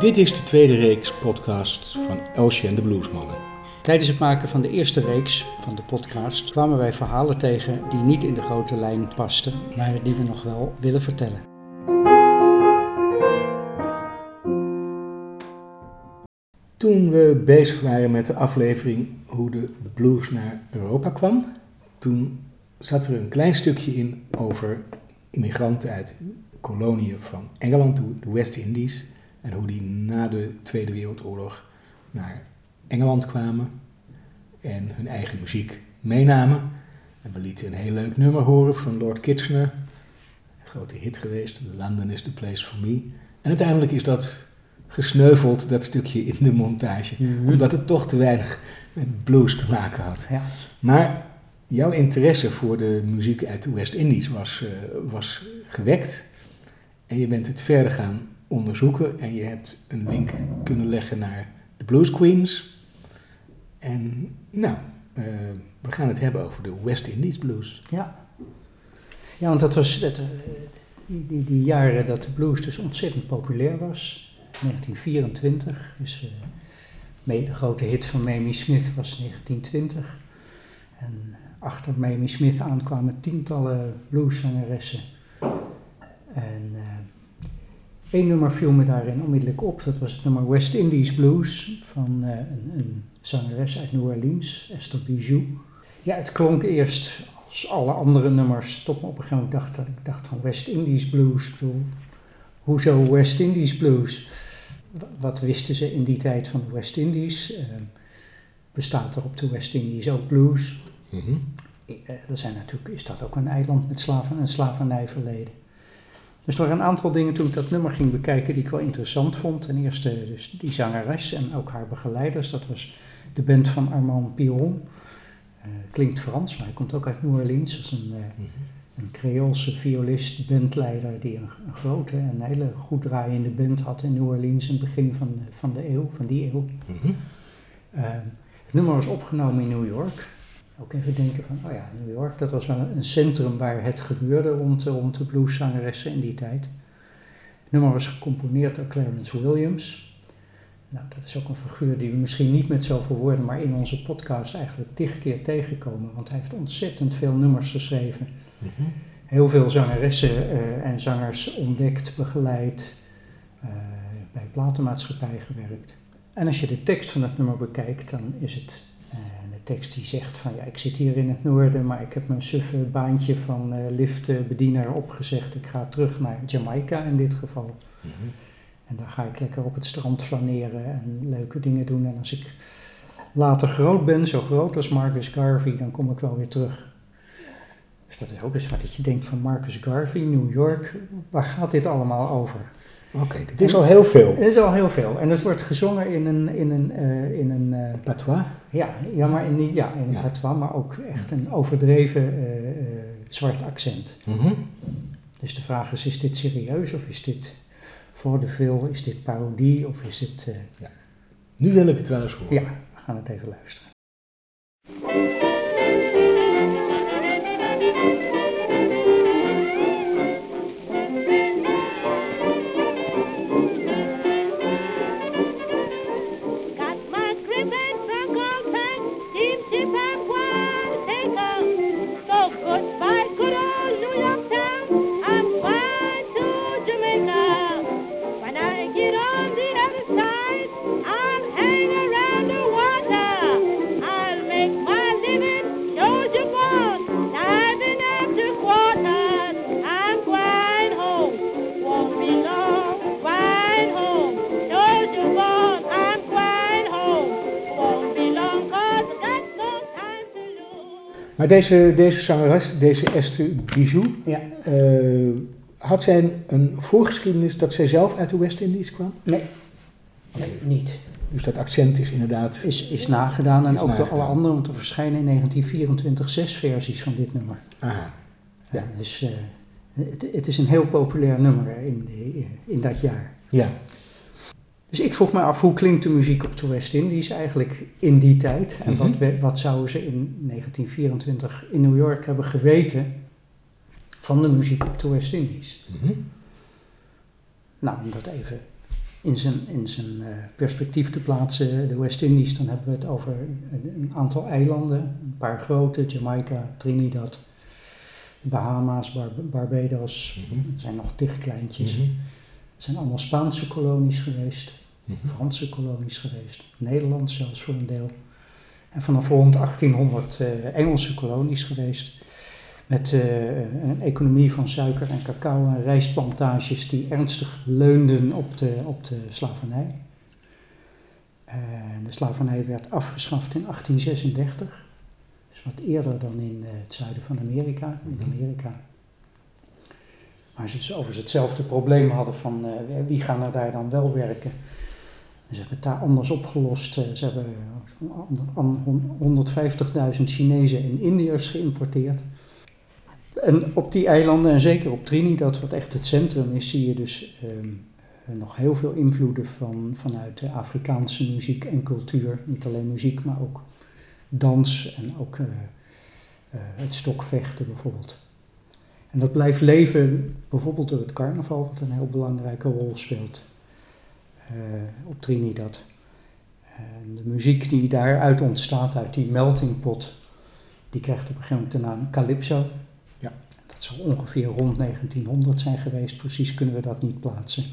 Dit is de tweede reeks podcast van Elsje en de Bluesmannen. Tijdens het maken van de eerste reeks van de podcast kwamen wij verhalen tegen die niet in de grote lijn pasten, maar die we nog wel willen vertellen. Toen we bezig waren met de aflevering hoe de blues naar Europa kwam, toen zat er een klein stukje in over immigranten uit koloniën van Engeland, de West-Indies, en hoe die na de Tweede Wereldoorlog naar Engeland kwamen en hun eigen muziek meenamen. En we lieten een heel leuk nummer horen van Lord Kitchener, een grote hit geweest, London is the place for me. En uiteindelijk is dat gesneuveld, dat stukje in de montage, omdat het toch te weinig met blues te maken had. Ja. Maar jouw interesse voor de muziek uit de West-Indies was, eh, was gewekt en je bent het verder gaan onderzoeken en je hebt een link kunnen leggen naar de Blues Queens. En nou, eh, we gaan het hebben over de West Indies Blues. Ja, ja want dat was dat, eh, die, die, jaren dat de blues dus ontzettend populair was. 1924 is mee, de grote hit van Mamie Smith was 1920. En achter Mamie Smith aankwamen tientallen blueszangeressen. En één nummer viel me daarin onmiddellijk op. Dat was het nummer West Indies Blues van uh, een, een, zangeres uit New Orleans, Esther Bijou. Ja, het klonk eerst als alle andere nummers, tot me op een gegeven moment dacht dat ik dacht van West Indies Blues. Ik bedoel, hoezo West Indies Blues? Wat wisten ze in die tijd van de West Indies? Uh, bestaat er op de West Indies ook blues? Mm -hmm. er zijn natuurlijk, is dat ook een eiland met slaven en slavernijverleden? Dus er waren een aantal dingen toen ik dat nummer ging bekijken die ik wel interessant vond. Ten eerste dus die zangeres en ook haar begeleiders. Dat was de band van Armand Piron. Uh, klinkt Frans, maar hij komt ook uit New Orleans. Dat is een, uh, mm -hmm. een Creoolse violist, bandleider die een, een, grote en hele goed draaiende band had in New Orleans in het begin van, de, van de eeuw, van die eeuw. Mm -hmm. uh, het nummer was opgenomen in New York ook even denken van, oh ja, New York, dat was wel een centrum waar het gebeurde rond, rond de blueszangeressen in die tijd. Het nummer was gecomponeerd door Clarence Williams. Nou, dat is ook een figuur die we misschien niet met zoveel woorden, maar in onze podcast eigenlijk tig keer tegenkomen. Want hij heeft ontzettend veel nummers geschreven. Mm -hmm. Heel veel zangeressen uh, en zangers ontdekt, begeleid, uh, bij platenmaatschappij gewerkt. En als je de tekst van het nummer bekijkt, dan is het tekst die zegt van ja, ik zit hier in het noorden, maar ik heb mijn suffe baantje van uh, liftbediener opgezegd. Ik ga terug naar Jamaica in dit geval. Mm -hmm. En daar ga ik lekker op het strand flaneren en leuke dingen doen. En als ik later groot ben, zo groot als Marcus Garvey, dan kom ik wel weer terug. Dus dat is ook eens wat dat je denkt van Marcus Garvey, New York, waar gaat dit allemaal over? Oké, okay, dit is al heel veel. Het is al heel veel. En het wordt gezongen in een... In een, uh, in een uh, patois? Ja, ja, maar in, die, ja, in ja. patois, maar ook echt een overdreven uh, zwart accent. Mm -hmm. Dus de vraag is, is dit serieus of is dit voor de veel, is dit parodie of is het... Ja. Nu wil ik het wel eens horen. Ja, we gaan het even luisteren. Maar deze, deze zangeres, deze Esther Bijou, ja. uh, had zij een voorgeschiedenis dat zij zelf uit de West-Indies kwam? Nee. nee, niet. Dus dat accent is inderdaad... Is, is nagedaan en is ook nagedaan. door alle anderen, want er verschijnen in 1924 zes versies van dit nummer. Aha. Ja. ja dus uh, het, het, is een heel populair nummer in, de, in dat jaar. Ja. Dus ik vroeg me af, hoe klinkt de muziek op de West-Indies eigenlijk in die tijd? En wat, wat zouden ze in 1924 in New York hebben geweten van de muziek op de West-Indies? Mm -hmm. Nou, om dat even in zijn, in zijn eh, perspectief te plaatsen, de West-Indies, dan hebben we het over een, een, aantal eilanden. Een paar grote, Jamaica, Trinidad, de Bahama's, Barbados. Mhm. Er zijn nog tig kleintjes. Mhm. Het zijn allemaal Spaanse kolonies geweest, Franse kolonies geweest, Nederland zelfs voor een deel. En vanaf rond 1800 eh, Engelse kolonies geweest. Met eh, een economie van suiker en cacao en rijstplantages die ernstig leunden op de, op de slavernij. En de slavernij werd afgeschaft in 1836. Dus wat eerder dan in eh, het zuiden van Amerika, in Mhm. Amerika. Maar ze dus overigens hetzelfde probleem hadden van eh, wie gaan er daar dan wel werken. Ze hebben het daar anders opgelost. Eh, Ze hebben an- an- 150.000 Chinezen en Indiërs geïmporteerd. En op die eilanden, en zeker op Trinidad, wat echt het centrum is, zie je dus ehm, eh, nog heel veel invloeden van, vanuit de Afrikaanse muziek en cultuur. Niet alleen muziek, maar ook dans en ook eh, eh, het stokvechten bijvoorbeeld. En dat blijft leven bijvoorbeeld door het carnaval, wat een heel belangrijke rol speelt eh, op Trinidad. En de muziek die daaruit ontstaat, uit die melting pot, die krijgt op een gegeven moment de naam Calypso. Ja. Dat zal ongeveer rond 1900 zijn geweest, precies kunnen we dat niet plaatsen.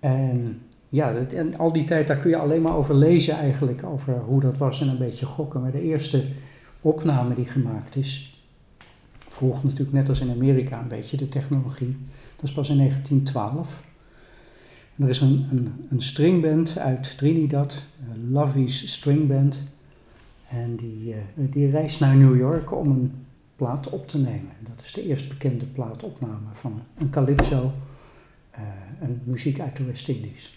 En ja, dat- en al die tijd, daar kun je alleen maar over lezen eigenlijk, over hoe dat was en een beetje gokken. Maar de eerste opname die gemaakt is, volgt natuurlijk net als in Amerika een beetje de technologie. Dat is pas in 1912. Er is een, een, een stringband uit Trinidad, Lovey's String Band. En die, eh, die reist naar New York om een plaat op te nemen. Dat is de eerst bekende plaatopname van een calypso, eh een muziek uit de West-Indies.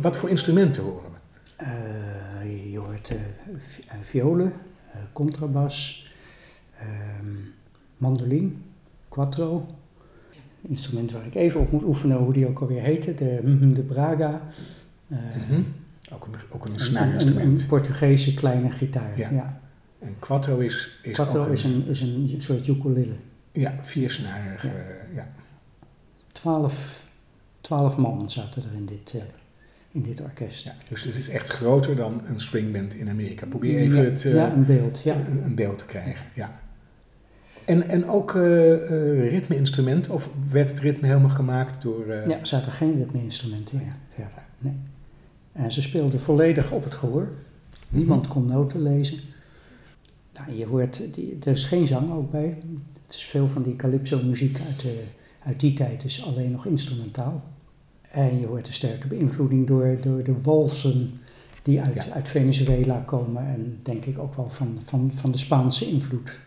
Wat voor instrumenten horen we? Eh, je hoort eh, eh, violen, contrabas, ehm mandoline, quattro. Een instrument waar ik even op moet oefenen hoe die ook alweer heette, de, mhm, de Braga. Mhm. Ook een, ook een een- snaarinstrument. Een, een Portugese kleine gitaar. Ja. Ja. En quattro is, is Quattro ook is, een, is een soort ukulele. Ja, viersnarig. Ja. ja. Twaalf, twaalf man zaten er in dit, in dit orkest. ja. Dus het is echt groter dan een swingband in Amerika. Probeer even ja, het, eh, ja, een beeld. Ja. een, een beeld te krijgen. Ja. En, en ook eh eh, ritme-instrument? Of werd het ritme helemaal gemaakt door... eh, Ja, er zaten geen ritme-instrumenten in verder. Nee. En ze speelden volledig op het gehoor. mhm. Niemand kon noten lezen. Nou, je hoort, die, er is geen zang ook bij. Het is veel van die calypso-muziek uit, uit die tijd is alleen nog instrumentaal. En je hoort een sterke beïnvloeding door, door de walsen die uit, Ja. uit Venezuela komen. En denk ik ook wel van, van, van de Spaanse invloed,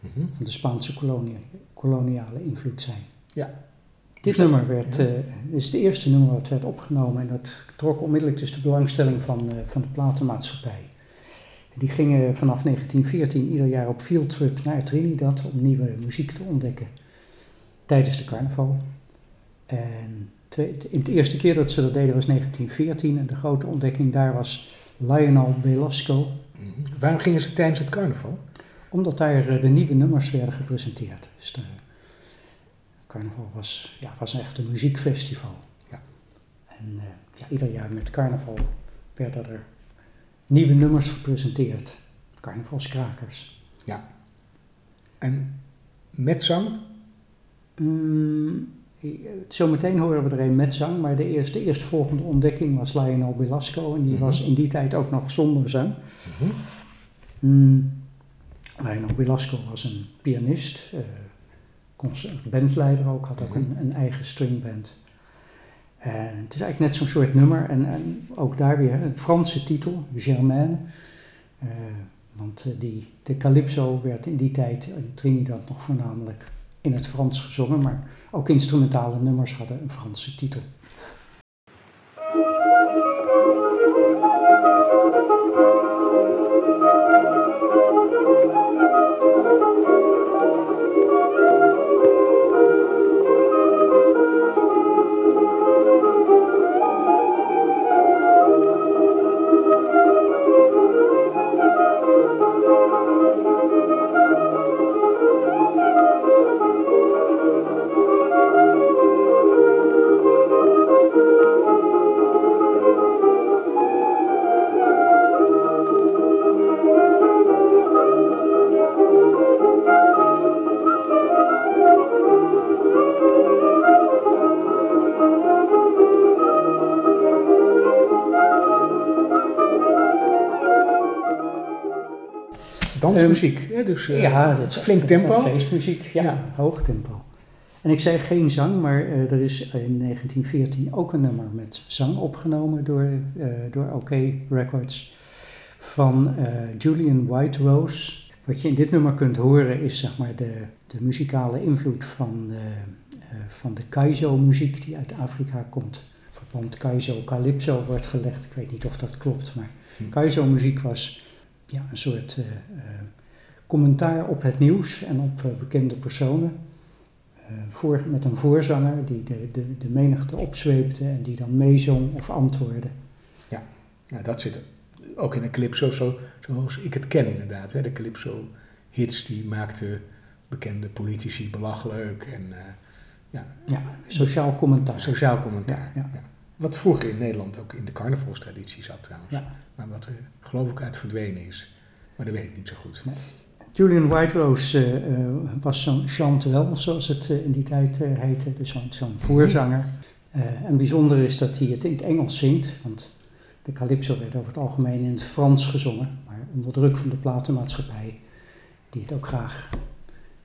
Mhm. van de Spaanse kolonie, koloniale invloed zijn. Ja. Dit Dus nummer werd, ja. eh, is het eerste nummer wat werd opgenomen en dat trok onmiddellijk dus de belangstelling van, eh, van de platenmaatschappij. Die gingen vanaf 1914 ieder jaar op fieldtrip naar Trinidad om nieuwe muziek te ontdekken tijdens de carnaval. En in de eerste keer dat ze dat deden was 1914 en de grote ontdekking daar was Lionel Belasco, Mhm. Waarom gingen ze tijdens het carnaval? omdat daar eh, de nieuwe nummers werden gepresenteerd. Dus de carnaval was, ja, was echt een muziekfestival. Ja. En eh, ja, ieder jaar met carnaval werden er nieuwe nummers gepresenteerd. Carnavalskrakers. En met zang? Mm, zometeen horen we er een met zang, maar de eerste, de eerstvolgende ontdekking was Lionel Belasco. En die Mhm. was in die tijd ook nog zonder zang. Mhm. Mm, Lionel Belasco was een pianist, eh, concert- bandleider ook, had ook Mhm. een, een eigen stringband. En het is eigenlijk net zo'n soort nummer. En, en ook daar weer een Franse titel, Germaine. Uh, want uh, die, de calypso werd in die tijd in Trinidad nog voornamelijk in het Frans gezongen. Maar ook instrumentale nummers hadden een Franse titel. Dansmuziek. Um, dus, uh, ja, dat is flink tempo. Feestmuziek, ja, ja, hoog tempo. En ik zei geen zang, maar uh, er is in 1914 ook een nummer met zang opgenomen door, uh, door OK Records van Julian White Rose. Wat je in dit nummer kunt horen is zeg maar de, de muzikale invloed van de, van de Kaizo-muziek die uit Afrika komt. Verband Kaizo-Calypso wordt gelegd. Ik weet niet of dat klopt, maar hm. Kaizo-muziek was ja, een soort uh, commentaar op het nieuws en op uh, bekende personen. voor, met een voorzanger die de, de, de menigte opzweepte en die dan meezong of antwoordde. Ja, ja dat zit ook in de calypso zo, zoals ik het ken inderdaad. Hè. De calypso hits die maakten bekende politici belachelijk en ja, ja, sociaal commentaar. Sociaal commentaar, ja, ja. Wat vroeger in Nederland ook in de carnavalstraditie zat trouwens. Ja. Maar wat er geloof ik uit verdwenen is. Maar dat weet ik niet zo goed. Julian Whiterose uh, uh, was zo'n chanteur, zoals het uh, in die tijd heette. Dus zo'n zo mhm. voorzanger. en bijzonder is dat hij het in het Engels zingt. Want de calypso werd over het algemeen in het Frans gezongen. Maar onder druk van de platenmaatschappij, die het ook graag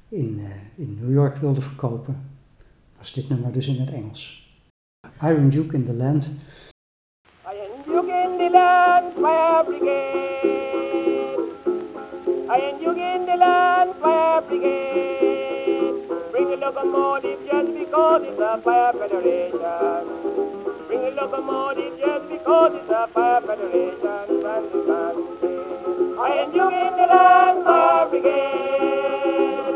in, in New York wilde verkopen, was dit nummer dus in het Engels. Iron Duke in the Land. Iron Duke in the land, fire brigade. Iron Duke in the land, fire brigade. Bring a locomotive just because it's a fire federation. Bring a locomotive just because it's a fire federation. Iron Duke in the land, fire brigade.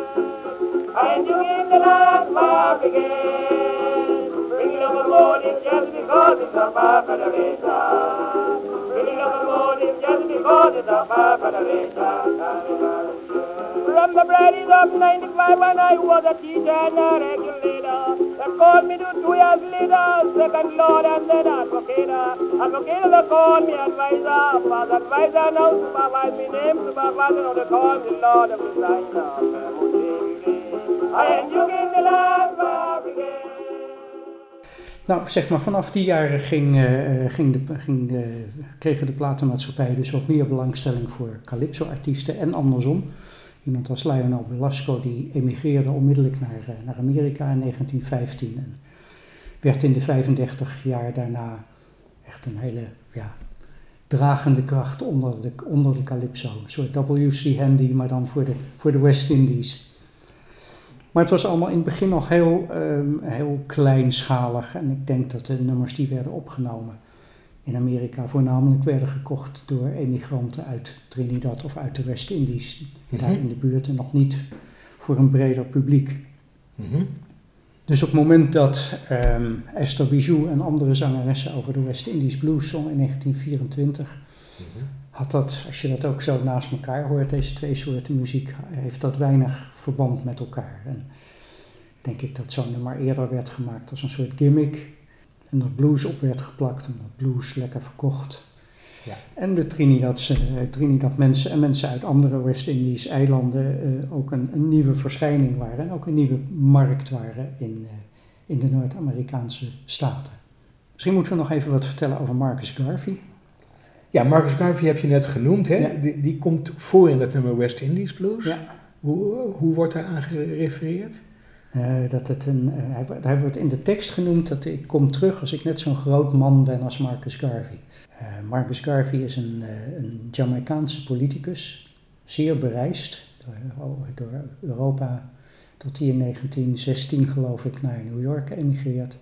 Iron Duke in the land, fire brigade motive just because it's a federation. Bringing up a motive just because it's a federation. From the Brady's of 95 when I was a teacher and a regulator. They called me to two years later, second lord and then advocate. Advocate they called me advisor. Father advisor now supervise me name supervisor. Now they call me lord of the sign I am you in the last brigade. Nou, zeg maar vanaf die jaren ging, uh, ging de, ging de, kregen de platenmaatschappijen dus wat meer belangstelling voor calypso-artiesten en andersom. Iemand als Lionel Belasco die emigreerde onmiddellijk naar, uh, naar Amerika in 1915 en werd in de 35 jaar daarna echt een hele ja, dragende kracht onder de, onder de calypso. Een soort W.C. Handy, maar dan voor de, voor de West Indies. Maar het was allemaal in het begin nog heel, um, heel kleinschalig. En ik denk dat de nummers die werden opgenomen in Amerika voornamelijk werden gekocht door emigranten uit Trinidad of uit de West-Indies. Daar mhm. in de buurt en nog niet voor een breder publiek. Mhm. Dus op het moment dat um, Esther Bijou en andere zangeressen over de West-Indies blues zong in 1924, mhm. Had dat, als je dat ook zo naast elkaar hoort, deze twee soorten muziek, heeft dat weinig verband met elkaar. En denk ik dat zo'n nummer eerder werd gemaakt als een soort gimmick. En er blues op werd geplakt, omdat blues lekker verkocht. Ja. En de Trinidadse, eh, Trinidad mensen en mensen uit andere West-Indies eilanden uh, ook een, een, nieuwe verschijning waren. En ook een nieuwe markt waren in, uh, in de Noord-Amerikaanse staten. Misschien moeten we nog even wat vertellen over Marcus Garvey. Ja, Marcus Garvey heb je net genoemd. Hè? Die, die, komt voor in dat nummer West Indies Blues. Ja. Hoe, hoe wordt daar aan gerefereerd? Eh, dat het een, eh, hij, wo- hij wordt in de tekst genoemd dat ik kom terug als ik net zo'n groot man ben als Marcus Garvey. Eh, Marcus Garvey is een, een Jamaicaanse politicus, zeer bereisd door, door Europa, tot hij in 1916 geloof ik naar New York emigreert.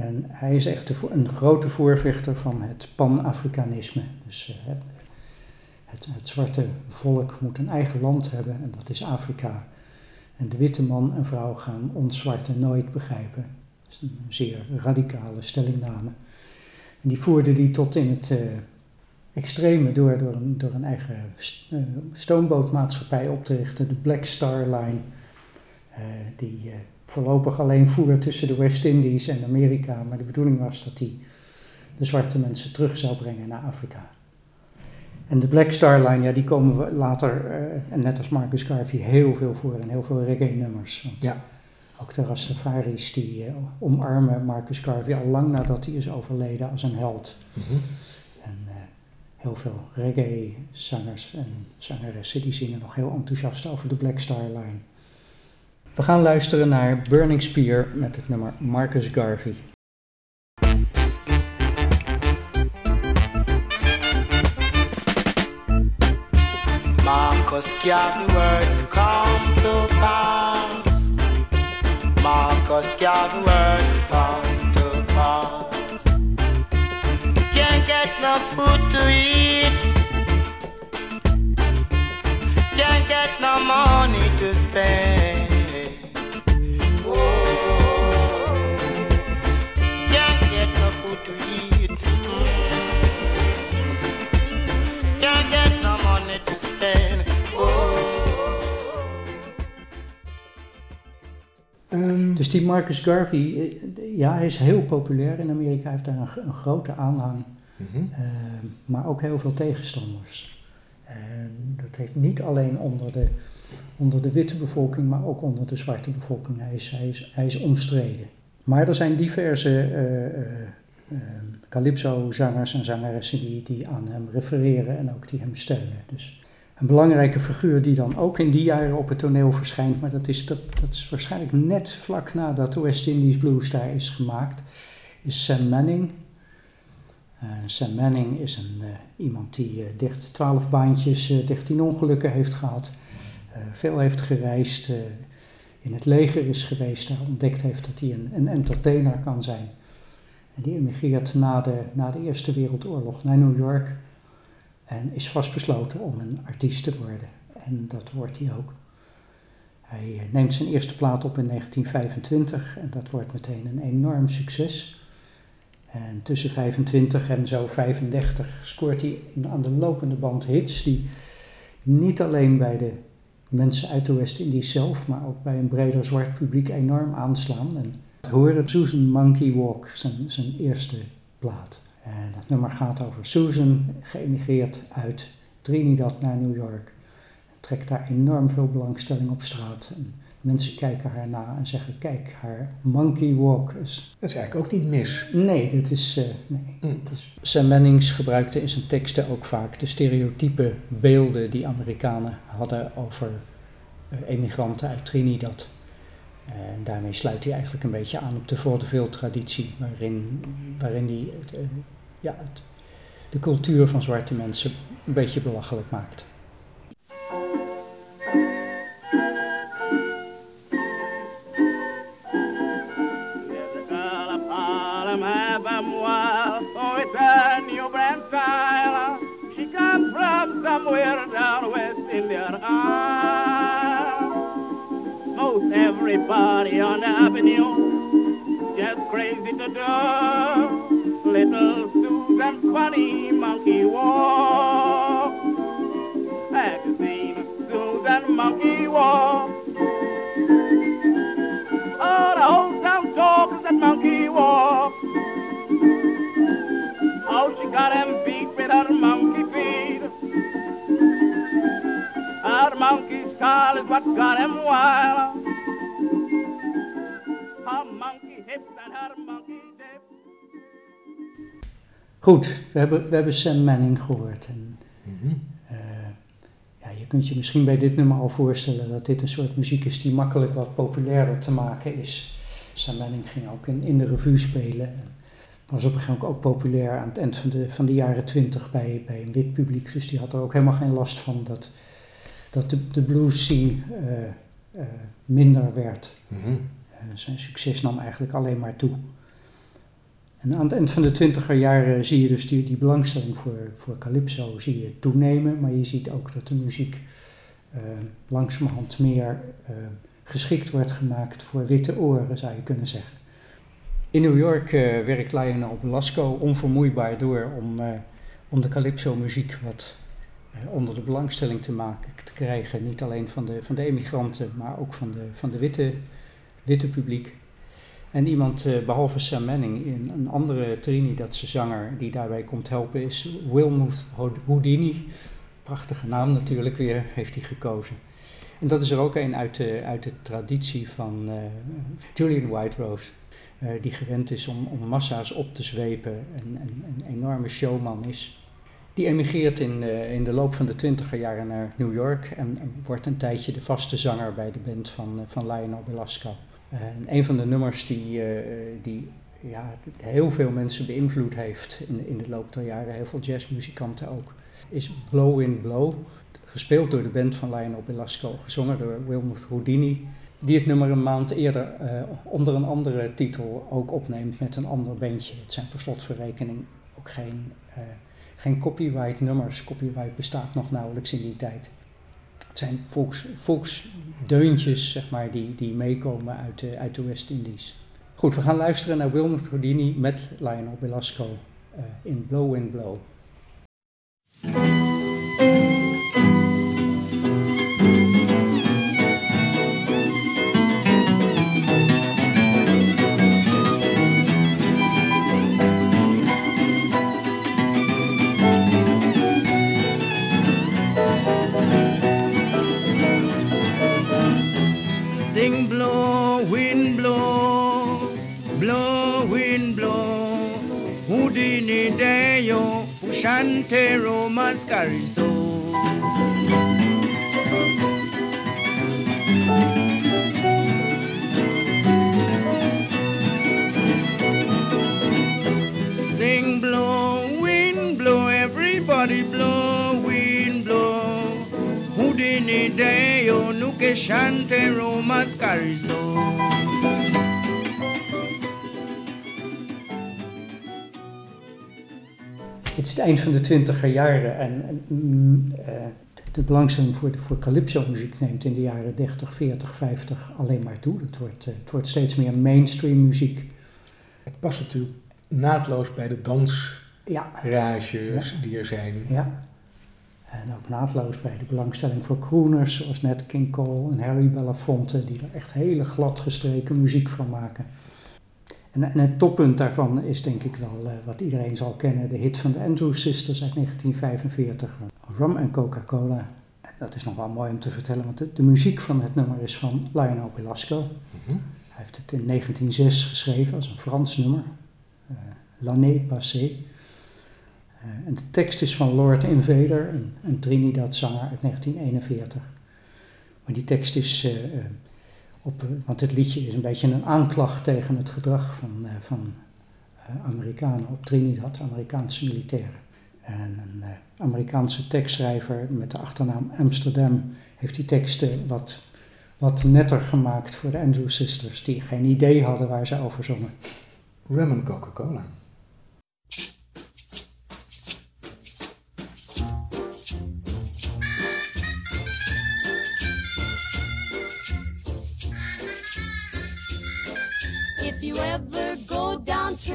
En hij is echt een grote voorvechter van het pan-Afrikanisme. Dus eh, het, het, het zwarte volk moet een eigen land hebben en dat is Afrika. En de witte man en vrouw gaan ons zwarte nooit begrijpen. Dat is een zeer radicale stellingname. En die voerde die tot in het eh, extreme door, door, een, door een eigen eh, stoombootmaatschappij op te richten, de Black Star Line. die voorlopig alleen voer tussen de West-Indies en Amerika, maar de bedoeling was dat die de zwarte mensen terug zou brengen naar Afrika. En de Black Star Line, ja, die komen we later, eh, en net als Marcus Garvey, heel veel voor in heel veel reggae-nummers. Ja. Ook de Rastafaris die eh, omarmen Marcus Garvey al lang nadat hij is overleden als een held. Mhm. En eh, heel veel reggae-zangers en zangeressen die zingen nog heel enthousiast over de Black Star Line. We gaan luisteren naar Burning Spear met het nummer Marcus Garvey. Marcus Garvey words come to pass. Marcus Garvey words come to pass. Can't get no food to eat. Dus die Marcus Garvey, eh, ja, hij is heel populair in Amerika. Hij heeft daar een, een grote aanhang, mhm. eh, maar ook heel veel tegenstanders. En dat heeft niet alleen onder de, onder de witte bevolking, maar ook onder de zwarte bevolking. Hij is, hij is, hij is omstreden. Maar er zijn diverse eh, calypso-zangers en zangeressen die, die aan hem refereren en ook die hem steunen. Dus een belangrijke figuur die dan ook in die jaren op het toneel verschijnt, maar dat is, dat, dat is waarschijnlijk net vlak nadat West Indies Blues daar is gemaakt, is Sam Manning. Eh, Sam Manning is een, eh, iemand die eh, dicht 12 baantjes, eh 13 ongelukken heeft gehad, eh, veel heeft gereisd, eh, in het leger is geweest, daar ontdekt heeft dat hij een, een entertainer kan zijn. En die emigreert na de, na de Eerste Wereldoorlog naar New York en is vastbesloten om een artiest te worden. En dat wordt hij ook. Hij eh, neemt zijn eerste plaat op in 1925 en dat wordt meteen een enorm succes. En tussen 25 en zo 35 scoort hij aan de lopende band hits die niet alleen bij de mensen uit de West-Indies zelf, maar ook bij een breder zwart publiek enorm aanslaan. En we horen Susan Monkey Walk, zijn, zijn eerste plaat. En dat nummer gaat over Susan, geëmigreerd uit Trinidad naar New York. Trekt daar enorm veel belangstelling op straat. En mensen kijken haar na en zeggen, kijk, haar monkey walk is... Dat is eigenlijk ook niet mis. Nee, dit is... eh, nee. Mm. Dat is- Sam Mannings gebruikte in zijn teksten ook vaak de stereotype beelden die Amerikanen hadden over eh, emigranten uit Trinidad. En daarmee sluit hij eigenlijk een beetje aan op de vaudeville traditie, waarin, waarin hij eh, ja, de cultuur van zwarte mensen een beetje belachelijk maakt. Everybody on avenue just crazy to do. Little Susan Funny Monkey Walk. Magazine Susan Monkey Walk. Oh, the whole town talks that monkey walk. Oh, she got him beat with her monkey feet. Her monkey skull is what got him wild. Goed, we hebben, we hebben Sam Manning gehoord. En, Mhm. eh, ja, je, kunt je misschien bij dit nummer al voorstellen dat dit een soort muziek is die makkelijk wat populairder te maken is. Sam Manning ging ook in, in de revue spelen. En was op een gegeven moment ook populair aan het eind van de, van de jaren twintig bij, bij een wit publiek. Dus die had er ook helemaal geen last van dat, dat de, de blues scene eh, eh, minder werd. Mhm. Zijn succes nam eigenlijk alleen maar toe. Aan het eind van de twintiger jaren zie je dus die, belangstelling voor, voor calypso zie je toenemen, maar je ziet ook dat de muziek eh, langzamerhand meer eh, geschikt wordt gemaakt voor witte oren, zou je kunnen zeggen. In New York eh, werkt Lionel Belasco onvermoeibaar door om, om de calypso-muziek wat onder de belangstelling te maken, te krijgen. Niet alleen van de, van de emigranten, maar ook van de, van de witte, witte publiek. En iemand, eh, behalve Sam Manning, een, een andere Trinidadse zanger die daarbij komt helpen is Wilmuth Houdini. Prachtige naam natuurlijk weer, heeft hij gekozen. En dat is er ook een uit de, uit de traditie van eh, Julian White Rose, eh, die gewend is om, om massa's op te zwepen en en een enorme showman is. Die emigreert in, in de loop van de twintiger jaren naar New York en, en wordt een tijdje de vaste zanger bij de band van, van Lionel Belasco. En een van de nummers die, eh, die ja, heel veel mensen beïnvloed heeft in, in de loop der jaren, heel veel jazzmuzikanten ook, is Blow in Blow. Gespeeld door de band van Lionel Belasco, gezongen door Wilmuth Houdini. Die het nummer een maand eerder eh, onder een andere titel ook opneemt met een ander bandje. Het zijn per slotverrekening ook geen, eh, geen copyright nummers. Copyright bestaat nog nauwelijks in die tijd. Het zijn volks, volksdeuntjes, zeg maar, die, die meekomen uit de, uit de West-Indies. Goed, we gaan luisteren naar Wilmuth Houdini met Lionel Belasco eh, in Blow in Blow. Deo, Shantero Mascariso. Sing blow, wind blow, everybody blow, wind blow. Houdini Deo, Nuke Shantero Mascariso. Het het eind van de twintiger jaren en en, mm, eh, de belangstelling voor, voor calypso-muziek neemt in de jaren 30, 40, 50 alleen maar toe. Het wordt, eh, het wordt steeds meer mainstream muziek. Het past natuurlijk naadloos bij de dansrages Ja. die er zijn. Ja. En ook naadloos bij de belangstelling voor crooners, zoals net King Cole en Harry Belafonte, die er echt hele gladgestreken muziek van maken. En, en het toppunt daarvan is denk ik wel eh, wat iedereen zal kennen, de hit van de Andrews Sisters uit 1945, Rum en Coca-Cola. Dat is nog wel mooi om te vertellen, want de, de muziek van het nummer is van Lionel Belasco. Mhm. Hij heeft het in 1906 geschreven als een Frans nummer, eh, L'année passée. Eh, en de tekst is van Lord Invader, een, een Trinidad-zanger uit 1941. Maar die tekst is, eh, eh, op, eh, want het liedje is een beetje een aanklacht tegen het gedrag van, eh, van eh, Amerikanen op Trinidad, Amerikaanse militairen. En een Amerikaanse tekstschrijver met de achternaam Amsterdam heeft die teksten wat, wat netter gemaakt voor de Andrew Sisters, die geen idee hadden waar ze over zongen. Rum Coca-Cola.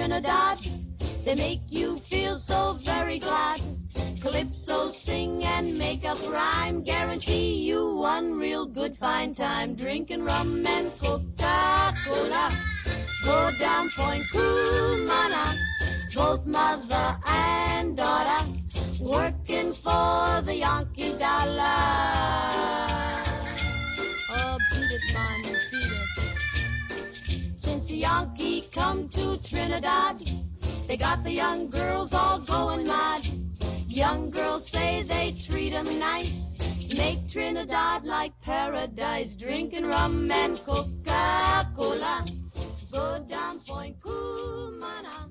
Trinidad, they make you feel so very glad. Calypso sing and make up rhyme, guarantee you one real good fine time. Drinking rum and Coca-Cola, go down Point Cumana, both mother and daughter, working for the Yankee dollar. Oh, beat it, man, beat it. Yankee come to Trinidad, they got the young girls all going mad. Young girls say they treat 'em nice, make Trinidad like paradise, drinking rum and Coca-Cola. Go down Point Cumana,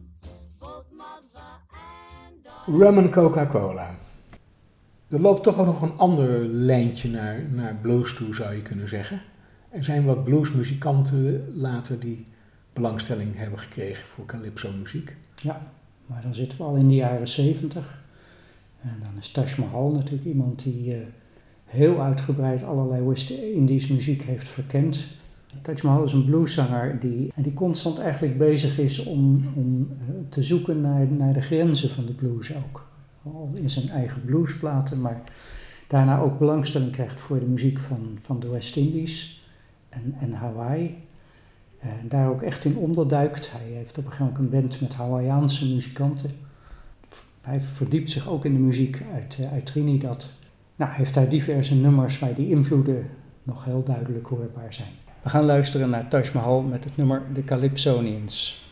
both mother and daughter. Rum en Coca-Cola. Er loopt toch nog een ander lijntje naar, naar blues toe, zou je kunnen zeggen. Er zijn wat bluesmuzikanten later die belangstelling hebben gekregen voor calypso-muziek. Ja, maar dan zitten we al in de jaren zeventig. En dan is Taj Mahal natuurlijk iemand die eh, heel uitgebreid allerlei West-Indisch muziek heeft verkend. Taj Mahal is een blueszanger die, en die constant eigenlijk bezig is om, om eh, te zoeken naar, naar de grenzen van de blues ook. Al in zijn eigen bluesplaten, maar daarna ook belangstelling krijgt voor de muziek van, van de West-Indies en, en Hawaii. En daar ook echt in onderduikt. Hij heeft op een gegeven moment een band met Hawaïaanse muzikanten. Hij verdiept zich ook in de muziek uit, eh, uit Trinidad. Nou, heeft daar diverse nummers waar die invloeden nog heel duidelijk hoorbaar zijn. We gaan luisteren naar Taj Mahal met het nummer The Calypsonians.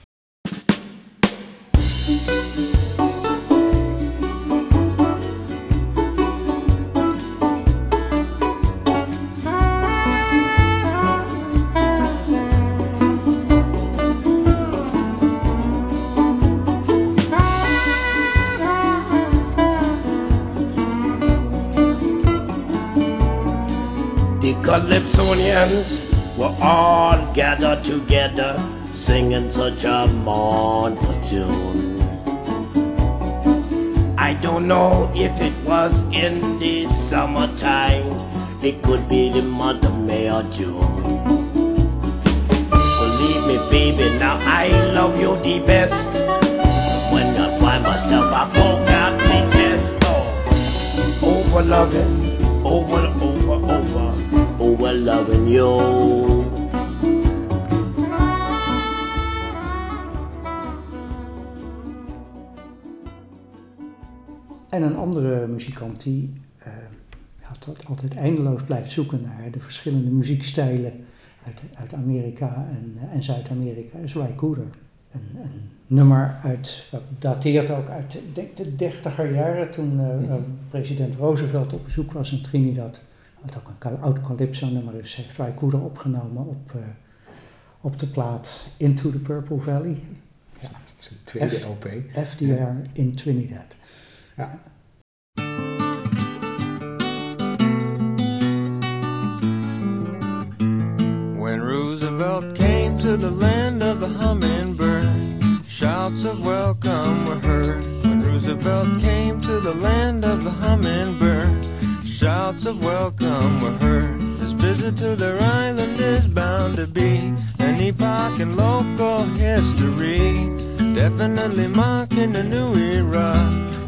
Calypsonians were all gathered together, singing such a mournful tune. I don't know if it was in the summertime, it could be the month of May or June. Believe me, baby, now I love you the best. When I find myself, I poke out the chest. Oh, over loving, over En een andere muzikant die tot altijd eindeloos blijft zoeken naar de verschillende muziekstijlen uit, uit Amerika en, en Zuid-Amerika is Cooder. Een, een nummer uit, wat dateert ook uit denk de dertiger jaren toen eh, eh, president Roosevelt op bezoek was in Trinidad. Wat ook een oud calypso nummer is, heeft Ry Cooder opgenomen op, eh, op de plaat Into the Purple Valley, Zijn tweede F- LP. FDR in Trinidad. Ja. When Roosevelt came to the land of the hummingbird, shouts of welcome were heard. When Roosevelt came to the land of the hummingbird, shouts of welcome were heard. His visit to their island is bound to be an epoch in local history, definitely marking a new era,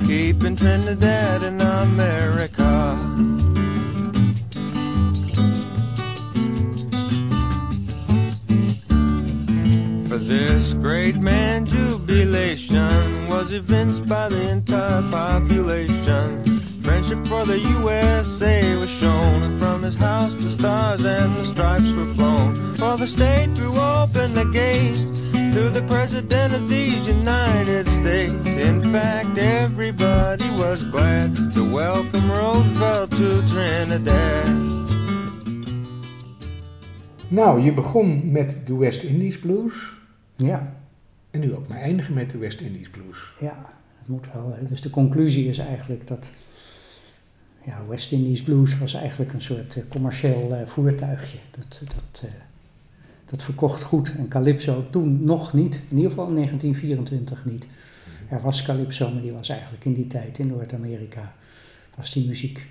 keeping Trinidad in America. For this great man, jubilation was evinced by the entire population. Friendship for the USA was shown, and from his house the stars and the stripes were flown. For the state threw open the gates to the President of these United States. In fact, everybody was glad to welcome Roosevelt to Trinidad. Nou, je begon met de West Indies Blues. Ja, En nu ook maar eindigen met de West Indies Blues. Ja, het moet wel. hè. Dus de conclusie is eigenlijk dat ja, West Indies Blues was eigenlijk een soort eh, commercieel eh, voertuigje. Dat, dat, eh, dat verkocht goed en Calypso toen nog niet, in ieder geval in 1924 niet. Er was Calypso, maar die was eigenlijk in die tijd in Noord-Amerika, was die muziek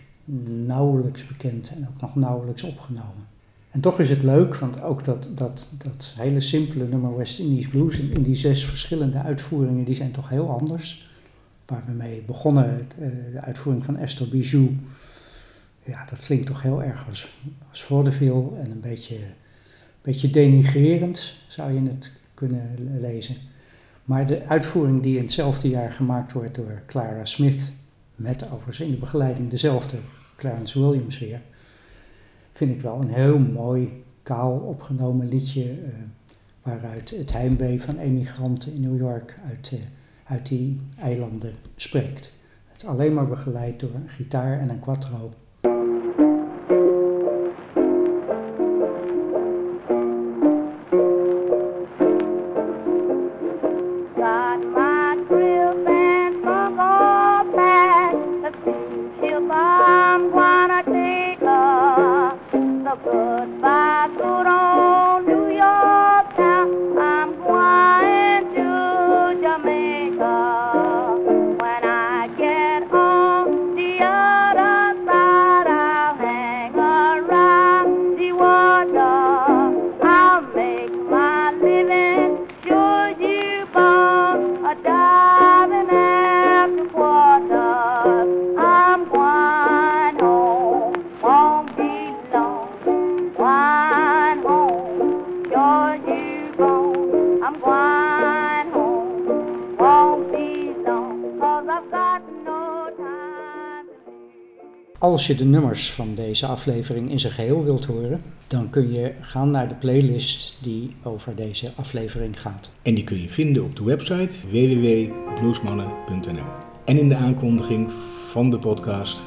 nauwelijks bekend en ook nog nauwelijks opgenomen. En toch is het leuk, want ook dat, dat, dat hele simpele nummer West Indies Blues in, in die zes verschillende uitvoeringen, die zijn toch heel anders. Waar we mee begonnen, eh, de uitvoering van Esther Bijou, ja, dat klinkt toch heel erg als, als vaudeville en een beetje, beetje denigrerend, zou je het kunnen le- lezen. Maar de uitvoering die in hetzelfde jaar gemaakt wordt door Clara Smith, met overigens in de begeleiding dezelfde Clarence Williams weer, vind ik wel een heel mooi, kaal opgenomen liedje. eh, waaruit het heimwee van emigranten in New York uit, eh, uit die eilanden spreekt. Het is alleen maar begeleid door een gitaar en een quattro. Als je de nummers van deze aflevering in zijn geheel wilt horen, dan kun je gaan naar de playlist die over deze aflevering gaat. En die kun je vinden op de website www.bluesmannen.nl. En in de aankondiging van de podcast